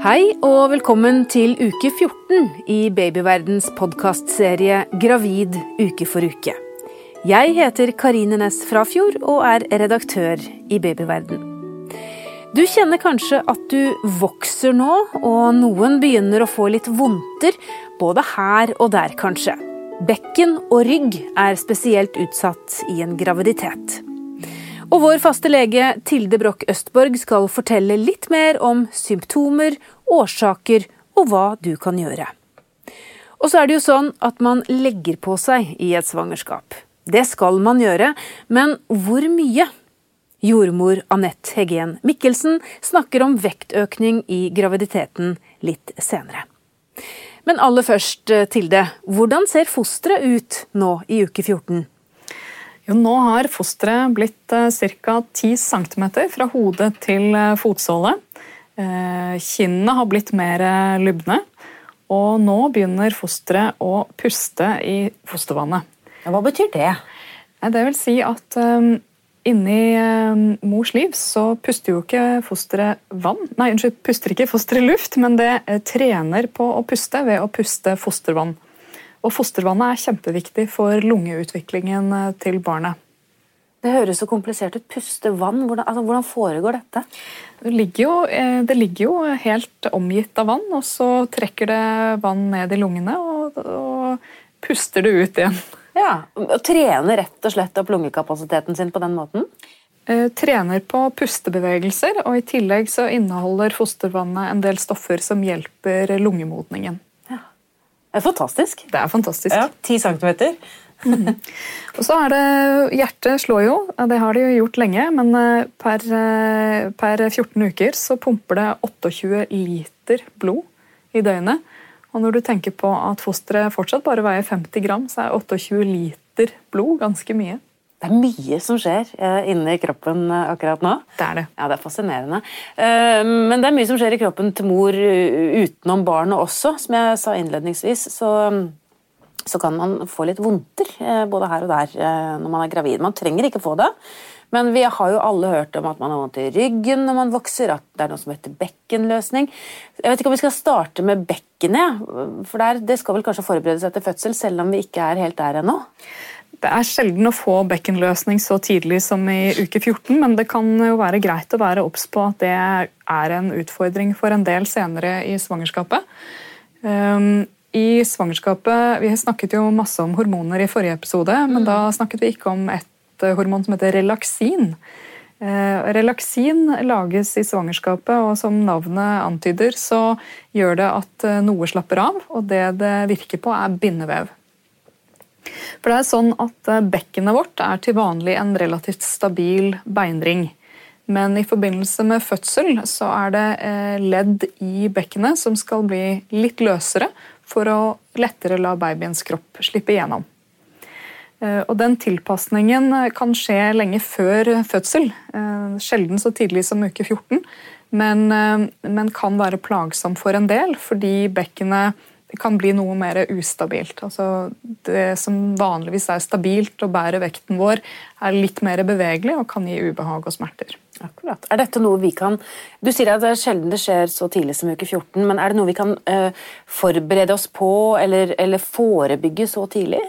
Hei og velkommen til uke 14 i Babyverdens podkastserie Gravid uke for uke. Jeg heter Karine Næss Frafjord og er redaktør i Babyverden. Du kjenner kanskje at du vokser nå, og noen begynner å få litt vondter, både her og der kanskje. Bekken og rygg er spesielt utsatt i en graviditet. Og vår faste lege Tilde Broch Østborg skal fortelle litt mer om symptomer, årsaker og hva du kan gjøre. Og så er det jo sånn at man legger på seg i et svangerskap. Det skal man gjøre, men hvor mye? Jordmor Anette Heggen Mikkelsen snakker om vektøkning i graviditeten litt senere. Men aller først, Tilde, hvordan ser fosteret ut nå i uke 14? Jo, nå har fosteret blitt eh, ca. 10 cm fra hode til eh, fotsåle. Eh, kinnene har blitt mer lubne, og nå begynner fosteret å puste i fostervannet. Hva betyr det? Det vil si at inni mors liv så puster jo ikke fosteret vann. Nei, unnskyld, puster ikke fosteret luft, men det trener på å puste ved å puste fostervann. Og fostervannet er kjempeviktig for lungeutviklingen eh, til barnet. Det høres så komplisert ut. Puste vann, hvordan, altså, hvordan foregår dette? Det ligger, jo, eh, det ligger, jo, helt omgitt av vann, og så trekker det vann ned i lungene og, og puster det ut igjen. Ja, og Trener rett og slett opp lungekapasiteten sin på den måten? Eh, trener på pustebevegelser, og i tillegg så inneholder fostervannet en del stoffer som hjelper lungemodningen. Det er fantastisk. Det er fantastisk. Ja, Ti centimeter. mm. Og så er det Hjertet slår jo, det har det jo gjort lenge, men eh, per, eh, per 14 uker så pumper det 28 liter blod i døgnet. Og når du tenker på at fosteret fortsatt bare veier 50 gram, så er 28 liter blod ganske mye. Det er mye som skjer eh, inni kroppen eh, akkurat nå. Det er det. Ja, det er fascinerende. Eh, men det er mye som skjer i kroppen til mor utenom barnet også. Som jeg sa innledningsvis, så, så kan man få litt vondter både her og der når man er gravid. Man trenger ikke få det. Men vi har jo alle hørt om at man har vondt i ryggen når man vokser, at det er noe som heter bekkenløsning. Jeg vet ikke om vi skal starte med bekkenet, for det skal vel kanskje forberede seg til fødsel, selv om vi ikke er helt der ennå? Det er sjelden å få bekkenløsning så tidlig som i uke 14, men det kan jo være greit å være obs på at det er en utfordring for en del senere i svangerskapet. Um, I svangerskapet, Vi snakket jo masse om hormoner i forrige episode, men da snakket vi ikke om et hormon som heter relaksin. Uh, relaksin lages i svangerskapet, og som navnet antyder, så gjør det at noe slapper av. Og det det virker på, er bindevev. For det er sånn at eh, Bekkenet vårt er til vanlig en relativt stabil beinring. Men i forbindelse med fødsel så er det eh, ledd i bekkenet som skal bli litt løsere for å lettere la babyens kropp slippe igjennom. Eh, og Den tilpasningen kan skje lenge før fødsel, sjelden så tidlig som uke 14. Men, men kan være plagsom for en del, fordi bekkenet kan bli noe mer ustabilt. Altså det som vanligvis er stabilt og bærer vekten vår, er litt mer bevegelig og kan gi ubehag og smerter. Akkurat. Er dette noe vi kan Du sier at det er sjelden det skjer så tidlig som uke 14, men er det noe vi kan uh, forberede oss på eller, eller forebygge så tidlig?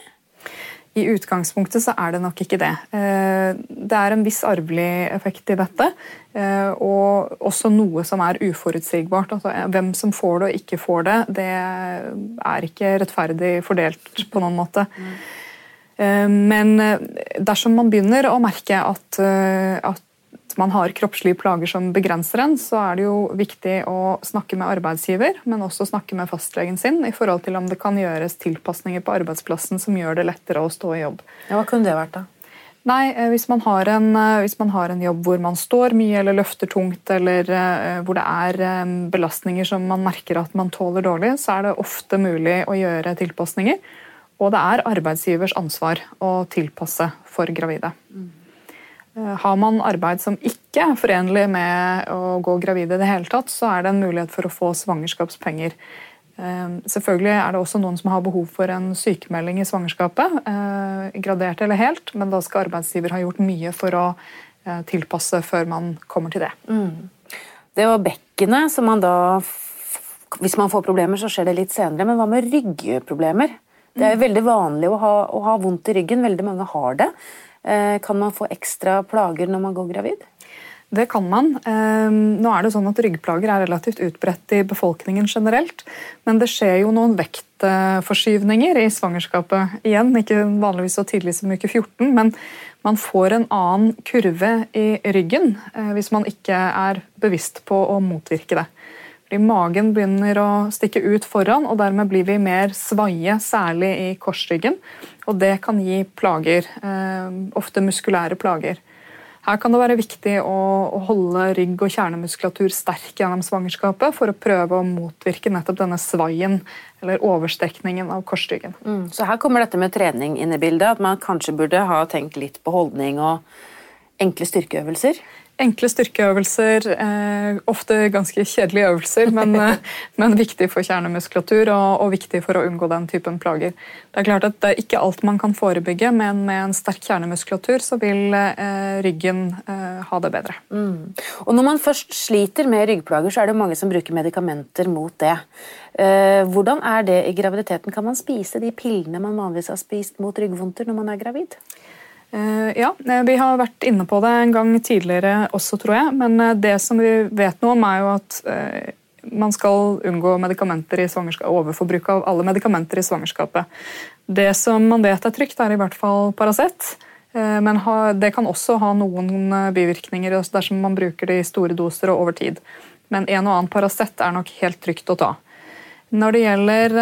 I utgangspunktet så er det nok ikke det. Eh, det er en viss arvelig effekt i dette. Eh, og også noe som er uforutsigbart. Altså, hvem som får det og ikke får det, det er ikke rettferdig fordelt på noen måte. Mm. Men dersom man begynner å merke at, at man har kroppslige plager som begrenser en, så er det jo viktig å snakke med arbeidsgiver, men også snakke med fastlegen sin i forhold til om det kan gjøres tilpasninger på arbeidsplassen som gjør det lettere å stå i jobb. Ja, hva kunne det vært da? Nei, eh, hvis man, en, eh, hvis man, har en, jobb hvor man står mye eller løfter tungt, eller uh, hvor det er belastninger som man merker at man tåler dårlig, så er det ofte mulig å gjøre tilpasninger. Og det er arbeidsgivers ansvar å tilpasse for gravide. Mm. Eh, har man arbeid som ikke er forenlig med å gå gravid i det hele tatt, så er det en mulighet for å få svangerskapspenger. Eh, selvfølgelig er det også noen som har behov for en sykemelding i svangerskapet, eh, gradert eller helt, men da skal arbeidsgiver ha gjort mye for å tilpasse før man kommer til det. Mm. Det var bekkenet som man da hvis man får problemer, så skjer det litt senere. Men hva med ryggproblemer? Det er veldig vanlig å ha, å ha vondt i ryggen. Veldig mange har det. Eh, kan man få ekstra plager når man går gravid? Det kan man. Ehm, nå er det sånn at Ryggplager er relativt utbredt i befolkningen generelt. Men det skjer jo noen vektforskyvninger i svangerskapet. Igjen, ikke vanligvis så tidlig som uke 14, men man får en annen kurve i ryggen eh, hvis man ikke er bevisst på å motvirke det. Fordi Magen begynner å stikke ut foran, og dermed blir vi mer svaie, særlig i korsryggen. Og det kan gi plager, ehm, ofte muskulære plager. Her kan det være viktig å, holde rygg og kjernemuskulatur sterk gjennom svangerskapet for å prøve å motvirke nettopp denne svaien eller overstrekningen av korsryggen. Mm, så her kommer dette med trening inn i bildet, at man kanskje burde ha tenkt litt på holdning og enkle styrkeøvelser? Enkle styrkeøvelser, eh, ofte ganske kjedelige øvelser, men, eh, men viktig for kjernemuskulatur og, og, viktig for å unngå den typen plager. Det er klart at det er ikke alt man kan forebygge, men med en sterk kjernemuskulatur så vil eh, ryggen eh, ha det bedre. Mm. Og Når man først sliter med ryggplager, så er det mange som bruker medikamenter mot det. Eh, hvordan er det i graviditeten? Kan man spise de pillene man vanligvis har spist mot ryggvondter når man er gravid? Eh, ja, eh, vi har vært inne på det en gang tidligere også, tror jeg. Men eh, det som vi vet noe om, er jo at man skal unngå overforbruk av alle medikamenter i svangerskapet. Det som man vet er trygt, er i hvert fall Paracet. Men det kan også ha noen bivirkninger dersom man bruker det i store doser og over tid. Men en og annen Paracet er nok helt trygt å ta. Når det gjelder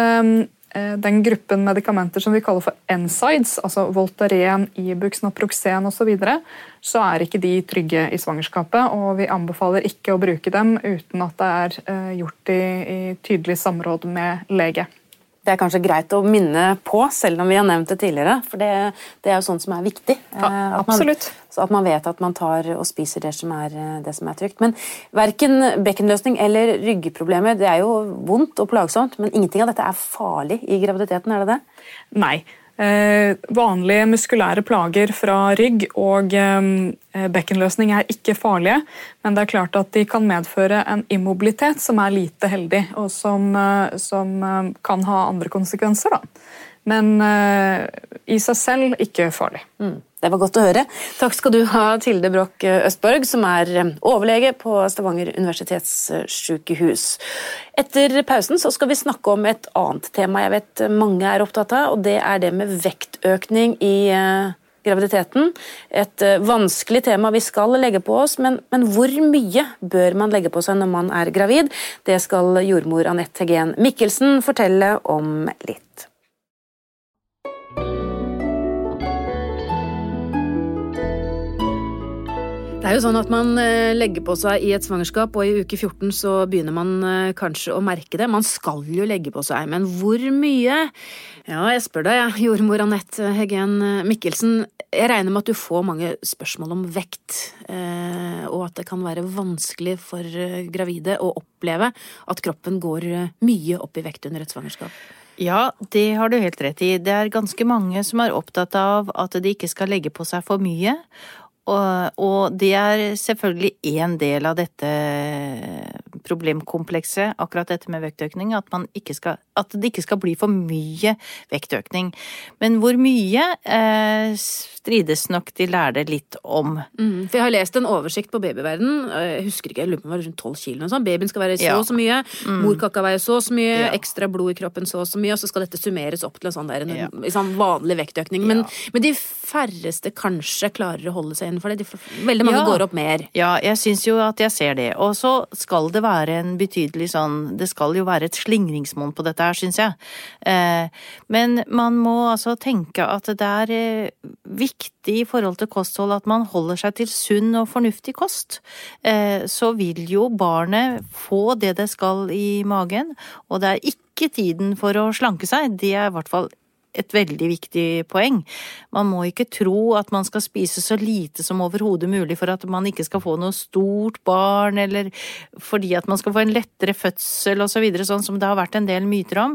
den gruppen medikamenter som vi kaller for NSIDES, altså Voltaren, Ibux, Naproxen osv., så, videre, så er ikke de trygge i svangerskapet. Og vi anbefaler ikke å bruke dem uten at det er eh, gjort i, i tydelig samråd med lege. Det er kanskje greit å minne på, selv om vi har nevnt det tidligere. For det, det er jo sånt som er viktig. Ja, absolutt. absolutt. Man, så at man vet at man tar og spiser det som er, det som er trygt. Men verken bekkenløsning eller ryggeproblemer det er jo vondt og plagsomt, men ingenting av dette er farlig i graviditeten, er det det? Nei. Eh, vanlige muskulære plager fra rygg og eh, bekkenløsning er ikke farlige, men det er klart at de kan medføre en immobilitet som er lite heldig, og som, eh, som kan ha andre konsekvenser. Da. Men i seg selv ikke farlig. Mm. Det var godt å høre. Takk skal du ha, Tilde Broch Østborg, som er eh, overlege på Stavanger universitetssykehus. Etter pausen skal vi snakke om et annet tema jeg vet mange er opptatt av, og det er det med vektøkning i eh, graviditeten. Et eh, vanskelig tema vi skal legge på oss, men, men, hvor mye bør man legge på seg når man er gravid? Det skal jordmor Anette Hegen Mikkelsen fortelle om litt. Er jo sånn at Man eh, legger på seg i et svangerskap, og i uke 14 så begynner man eh, kanskje å merke det. Man skal jo legge på seg, men hvor mye? Ja, jeg spør deg, jordmor Anette Heggen Mikkelsen. Jeg regner med at du får mange spørsmål om vekt, eh, og at det kan være vanskelig for gravide å oppleve at kroppen går mye opp i vekt under et svangerskap. Ja, det har du helt rett i. Det er ganske mange som er opptatt av at de ikke skal legge på seg for mye, og, og, det er selvfølgelig én del av dette problemkomplekset, akkurat dette med vektøkning, at, skal, at, det ikke skal bli for mye vektøkning. Men hvor mye eh, strides nok de lærde litt om. Mm, for Jeg har lest en oversikt på babyverden, jeg husker ikke, jeg lurer på om det var rundt 12 kilo. Sånn. Babyen skal være så og ja. så mye, mm. morkaka veier så og så mye, ja. ekstra blod i kroppen så og så mye, og så skal dette summeres opp til en sånn, der, en, ja. sånn vanlig vektøkning. Men, men, de færreste kanskje klarer å holde seg innenfor det. De, veldig mange går opp mer. Ja, jeg syns jo at jeg ser det. Og så skal det være en betydelig sånn Det skal jo være et slingringsmonn på dette her, syns jeg. Eh, men man må altså tenke at det er eh, viktig i forhold til kosthold at man holder seg til sunn og fornuftig kost. Eh, så vil jo barnet få det det skal i magen, og det er ikke tiden for å slanke seg. Det er i hvert fall et veldig viktig poeng. Man må ikke tro at man skal spise så lite som overhodet mulig for at man ikke skal få noe stort barn, eller fordi at man skal få en lettere fødsel osv., så videre, sånn som det har vært en del myter om.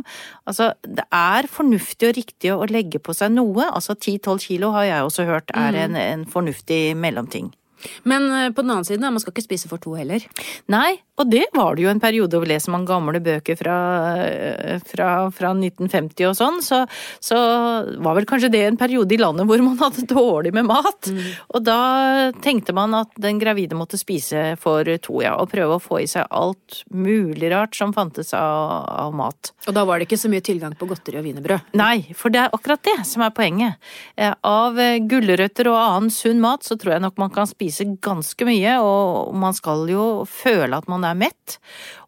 Altså, det er fornuftig og riktig å legge på seg noe. Altså 10-12 kilo har jeg også hørt er mm. en, en fornuftig mellomting. Men eh, på den annen side, man skal ikke spise for to heller? Nei, Og det var det jo en periode, og leser man gamle bøker fra, fra, fra 1950 og sånn, så, så, var vel kanskje det en periode i landet hvor man hadde dårlig med mat. Mm. Og da tenkte man at den gravide måtte spise for to, ja, og prøve å få i seg alt mulig rart som fantes av, av mat. Og da var det ikke så mye tilgang på godteri og wienerbrød? Nei, for det er akkurat det som er poenget. Eh, av gulrøtter og annen sunn mat så tror jeg nok man kan spise ganske mye, og man skal jo føle at er mett.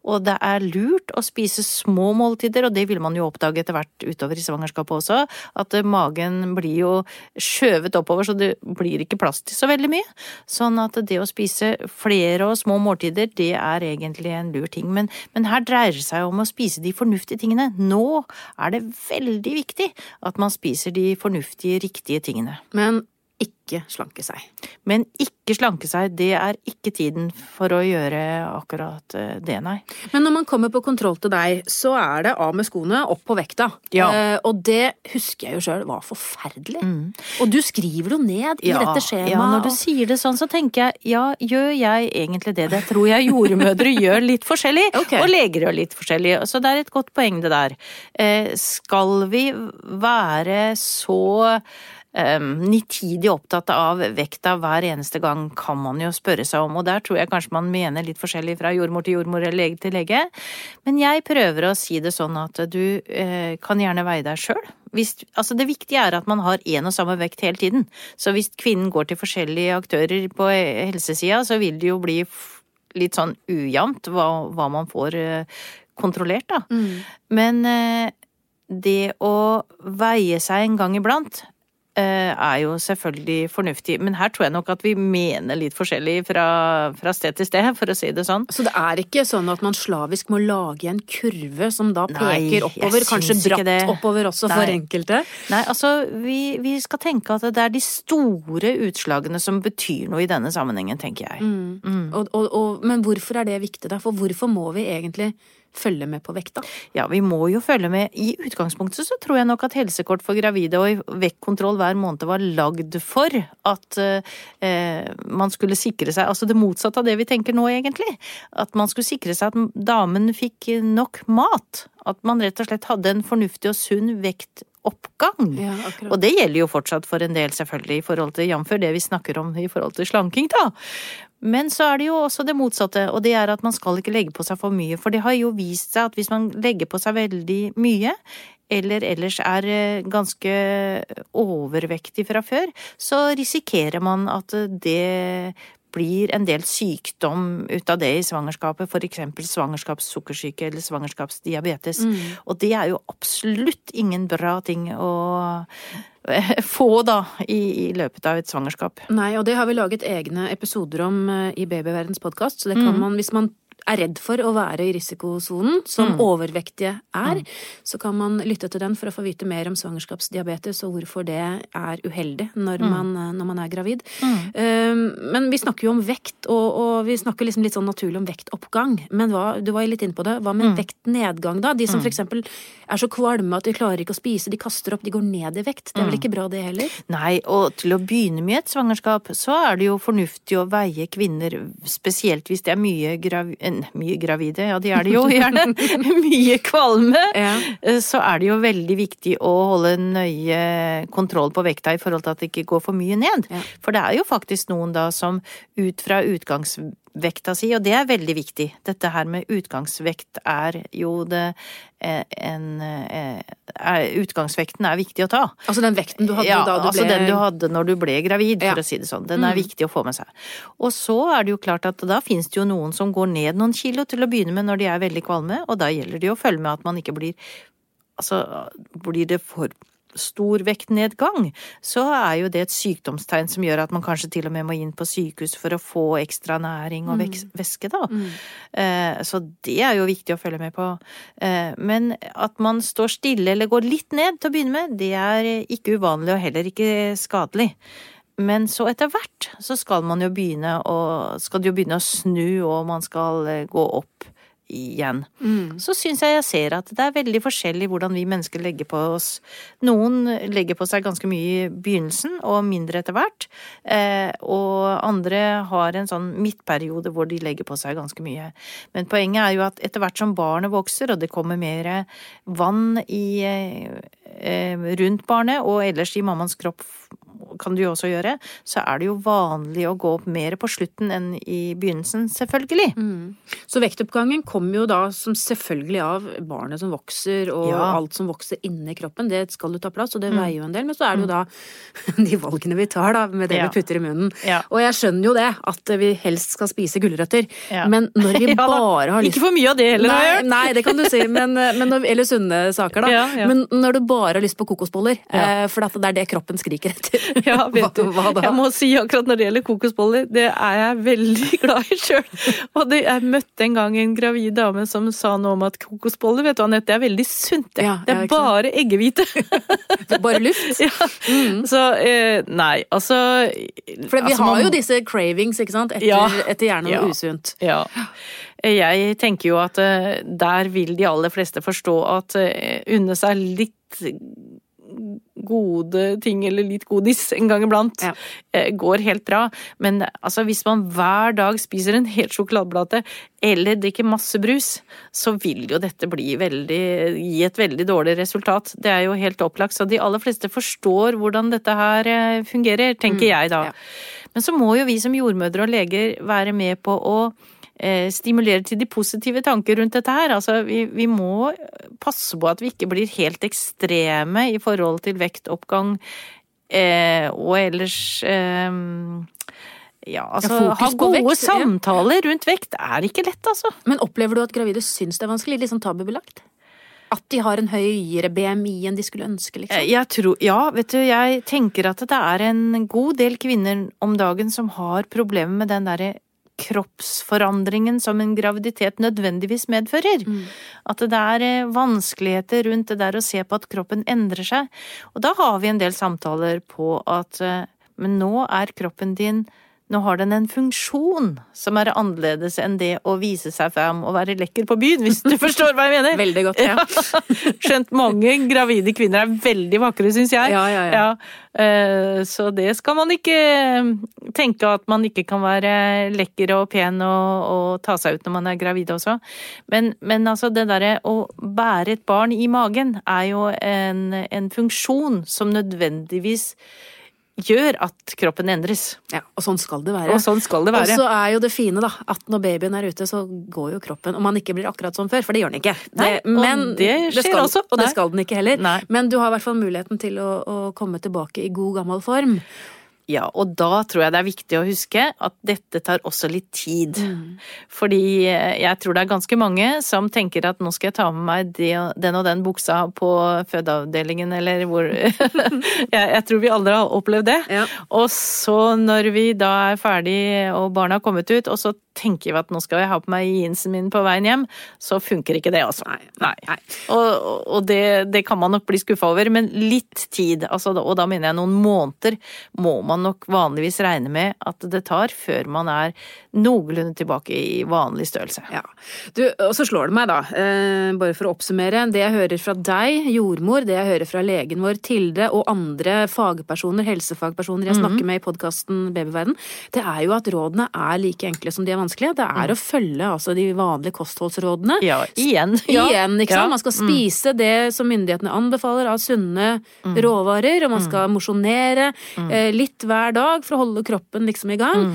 Og det er lurt å spise små måltider, og det vil man jo oppdage etter hvert utover i svangerskapet også, at magen blir jo skjøvet oppover, så det blir ikke plass til så veldig mye. Sånn at det å spise flere og små måltider, det er egentlig en lur ting. Men, men her dreier det seg om å spise de fornuftige tingene. Nå er det veldig viktig at man spiser de fornuftige, riktige tingene. Men ikke slanke seg. Men ikke slanke seg, det er ikke tiden for å gjøre akkurat eh, det, nei. Men når man kommer på kontroll til deg, så er det av med skoene, opp på vekta. Ja. Eh, og det husker jeg jo sjøl var forferdelig. Mm. Og du skriver jo ned i ja, dette skjemaet. Ja, når du sier det sånn, så tenker jeg ja, gjør jeg egentlig det? Det tror jeg jordmødre gjør litt forskjellig, okay. og leger gjør litt forskjellig. Så det er et godt poeng, det der. Eh, skal vi være så um, nitidig opptatt av vekta hver eneste gang, kan man jo spørre seg om. Og der tror jeg kanskje man mener litt forskjellig fra jordmor til jordmor eller lege til lege. Men jeg prøver å si det sånn at du uh, kan gjerne veie deg sjøl. Altså det viktige er at man har én og samme vekt hele tiden. Så hvis kvinnen går til forskjellige aktører på helsesida, så vil det jo bli litt sånn ujevnt hva, hva, man får uh, kontrollert, da. Mm. Men uh, det å veie seg en gang iblant Eh, er jo selvfølgelig fornuftig. Men her tror jeg nok at vi mener litt forskjellig fra, fra, sted til sted, for å si det sånn. Så det er ikke sånn at man slavisk må lage en kurve som da peker Nei, oppover? Kanskje bratt oppover også Nei. for enkelte? Nei, altså vi, vi, skal tenke at det er de store utslagene som betyr noe i denne sammenhengen, tenker jeg. Mm. Mm. Og, og, og, men hvorfor er det viktig da? For hvorfor må vi egentlig følge med på vekta? Ja, vi må jo følge med. I utgangspunktet så tror jeg nok at helsekort for gravide og vektkontroll hver måned var lagd for at eh, man skulle sikre seg Altså det motsatte av det vi tenker nå, egentlig. At man skulle sikre seg at damen fikk nok mat. At man rett og slett hadde en fornuftig og sunn vektoppgang. Ja, og det gjelder jo fortsatt for en del, selvfølgelig, i forhold til jf. det vi snakker om i forhold til slanking, da. Men så er det jo også det motsatte, og det er at man skal ikke legge på seg for mye. For det har jo vist seg at hvis man legger på seg veldig mye, eller ellers er eh, ganske overvektig fra før, så risikerer man at det blir en del sykdom ut av det i svangerskapet, eksempel svangerskapssukkersyke eller svangerskapsdiabetes. Mm. Og det er jo absolutt ingen bra ting å få, da, i, i, løpet av et svangerskap. Nei, og det har vi laget egne episoder om eh, i Babyverdens podkast, så det kan mm. man, hvis man er redd for å være i risikosonen, som mm. overvektige er, mm. så kan man lytte til den for å få vite mer om svangerskapsdiabetes og hvorfor det er uheldig når, mm. man, eh, når man, er gravid. Um, men vi snakker jo om vekt, og, og, vi snakker liksom litt sånn naturlig om vektoppgang. Men hva, du var jo litt inne på det. Hva med mm. vektnedgang, da? De som mm. for eksempel er så kvalme at de klarer ikke å spise, de kaster opp, de går ned i vekt. Det er vel ikke bra, det heller? Nei, og til å begynne med et svangerskap, så er det jo fornuftig å veie kvinner, spesielt hvis det er mye gravid mye gravide, ja de er det jo gjerne, mye kvalme, ja. Eh, så er det jo veldig viktig å holde nøye kontroll på vekta i forhold til at det ikke går for mye ned. Ja. For det er jo faktisk noen da som ut fra utgangsvekta si, og det er veldig viktig. Dette her med utgangsvekt er jo det Eh, en er, eh, Utgangsvekten er viktig å ta. Altså den vekten du hadde ja, da du altså ble altså den du hadde når du ble gravid, for ja. å si det sånn. Den er mm. viktig å få med seg. Og så er det jo klart at da finnes det jo noen som går ned noen kilo til å begynne med når de er veldig kvalme, og da gjelder det jo å følge med at man ikke blir Altså, blir det for stor vektnedgang, så er jo det et sykdomstegn som gjør at man kanskje til og med må inn på sykehus for å få ekstra næring og mm. væske, da. Mm. Eh, så det er jo viktig å følge med på. Eh, men at man står stille eller går litt ned til å begynne med, det er ikke uvanlig og heller ikke skadelig. Men så etter hvert så skal man jo begynne å, skal jo begynne å snu, og man skal eh, gå opp igjen. Så syns jeg jeg ser at det er veldig forskjellig hvordan vi mennesker legger på oss. Noen legger på seg ganske mye i begynnelsen og mindre etter hvert. Eh, og andre har en sånn midtperiode hvor de legger på seg ganske mye. Men poenget er jo at etter hvert som barnet vokser og det kommer mer vann i, eh, rundt barnet og ellers i mammaens kropp kan du jo også gjøre, så er det jo vanlig å gå opp mer på slutten enn i begynnelsen, selvfølgelig. Mm. Så vektoppgangen kommer jo da som selvfølgelig av barnet som vokser, og Ja. alt som vokser inni kroppen, det skal jo ta plass, og det Mm. veier jo en del, men så er det jo da de valgene vi tar da, med det Ja. vi putter i munnen. Ja. Og jeg skjønner jo det, at vi helst skal spise gulrøtter, men når vi bare har lyst Ikke for mye av det heller, har Nei, jeg nei, det kan du si, men, men når, eller sunne saker, da. Men når du bare har lyst på kokosboller, eh, for at det er det kroppen skriker etter. Ja, vet du. Hva, hva da? Jeg må si akkurat når det gjelder kokosboller, det er jeg veldig glad i sjøl. Og det, jeg møtte en gang en gravid dame som sa noe om at kokosboller, vet du Anette, det er veldig sunt. Det, Ja, det er bare eggehvite. Bare luft. ja. Så eh, nei, altså For vi altså, har man- jo disse cravings, ikke sant, etter, Ja. etter gjerne noe usunt. Ja. Jeg tenker jo at eh, der vil de aller fleste forstå at eh, unne seg litt gode ting eller litt godis en gang iblant Ja. eh, går helt bra. Men altså, hvis man hver dag spiser en hel sjokoladeplate eller drikker masse brus, så vil jo dette bli veldig, gi et veldig dårlig resultat. Det er jo helt opplagt. Så de aller fleste forstår hvordan dette her eh, fungerer, tenker jeg da. ja. Men så må jo vi som jordmødre og leger være med på å eh, stimulere til de positive tanker rundt dette her. Altså, vi, vi må passe på at vi ikke blir helt ekstreme i forhold til vektoppgang eh, og ellers eh, ja, altså ja, ha gode vekt, samtaler rundt vekt er ikke lett, altså. Men opplever du at gravide syns det er vanskelig? Litt sånn tabubelagt? At de har en høyere BMI enn de skulle ønske, Eh, liksom? Jeg tror, ja, vet du, jeg tenker at det er en god del kvinner om dagen som har problemer med den derre kroppsforandringen som en graviditet nødvendigvis medfører. At det er eh, vanskeligheter rundt det der å se på at kroppen endrer seg. Og da har vi en del samtaler på at eh, men nå er kroppen din nå har den en funksjon som er annerledes enn det å vise seg fram og være lekker på byen, hvis du forstår hva jeg mener. Veldig godt, ja. Skjønt mange gravide kvinner er veldig vakre, syns jeg. Ja, ja, ja. ja. Så det skal man ikke eh, tenke at man ikke kan være lekker og pen og, og ta seg ut når man er gravid også. Men, men altså det derre å bære et barn i magen er jo en, en funksjon som nødvendigvis gjør at kroppen endres. ja. Og sånn skal det være. Og sånn skal det Og så er jo det fine, da, at når babyen er ute, så går jo kroppen Om man ikke blir akkurat som før, for det gjør den ikke. Nei, og men det skjer skal, også. Og det skal den ikke heller. Nei. Men du har i hvert fall muligheten til å, å komme tilbake i god gammel form. Ja, og da tror jeg det er viktig å huske at dette tar også litt tid. Fordi eh, jeg tror det er ganske mange som tenker at nå skal jeg ta med meg den og den buksa på fødeavdelingen, eller hvor jeg, jeg tror vi aldri har opplevd det. Ja. Og så når vi da er ferdig og barna har kommet ut, og så tenker vi at nå skal jeg ha på meg jeansen min på veien hjem, så funker ikke det, altså. Nei, nei, nei. Og, og det, det kan man nok bli skuffa over, men litt tid, altså, og da mener jeg noen måneder, må man nok vanligvis regne med at det tar før man er noenlunde tilbake i vanlig størrelse. Ja. Du, og så slår det meg, da, eh, bare for å oppsummere, det jeg hører fra deg, jordmor, det jeg hører fra legen vår, Tilde, og andre fagpersoner, helsefagpersoner jeg snakker med i podkasten Babyverden, det er jo at rådene er like enkle som de er vanskelige. Det er å følge altså de vanlige kostholdsrådene. Ja, igjen. Ja. Igjen, ikke sant. Ja. Man skal spise det som myndighetene anbefaler av sunne råvarer, og man skal mosjonere eh, litt hver dag for å holde kroppen liksom i gang.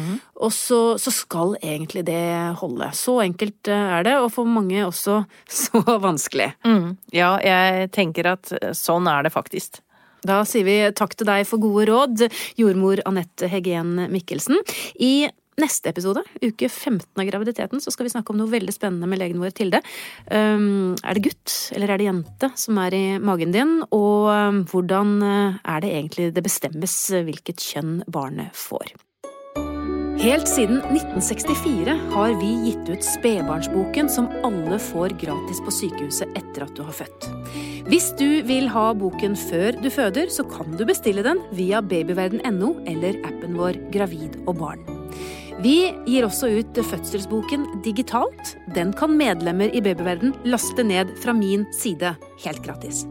Og så, så skal egentlig det holde. Så enkelt eh, er det, og for mange også så vanskelig. Mm. Ja, jeg tenker at sånn er det faktisk. Da sier vi takk til deg for gode råd, jordmor Anette Heggen Mikkelsen. I neste episode, uke 15 av graviditeten, så skal vi snakke om noe veldig spennende med legen vår Tilde. Um, er det gutt eller er det jente som er i magen din, og um, hvordan uh, er det egentlig det bestemmes uh, hvilket kjønn barnet får? Helt siden 1964 har vi gitt ut spedbarnsboken som alle får gratis på sykehuset etter at du har født. Hvis du vil ha boken før du føder, så kan du bestille den via babyverden.no eller appen vår Gravid og barn. Vi gir også ut fødselsboken digitalt. Den kan medlemmer i Babyverden laste ned fra min side helt gratis.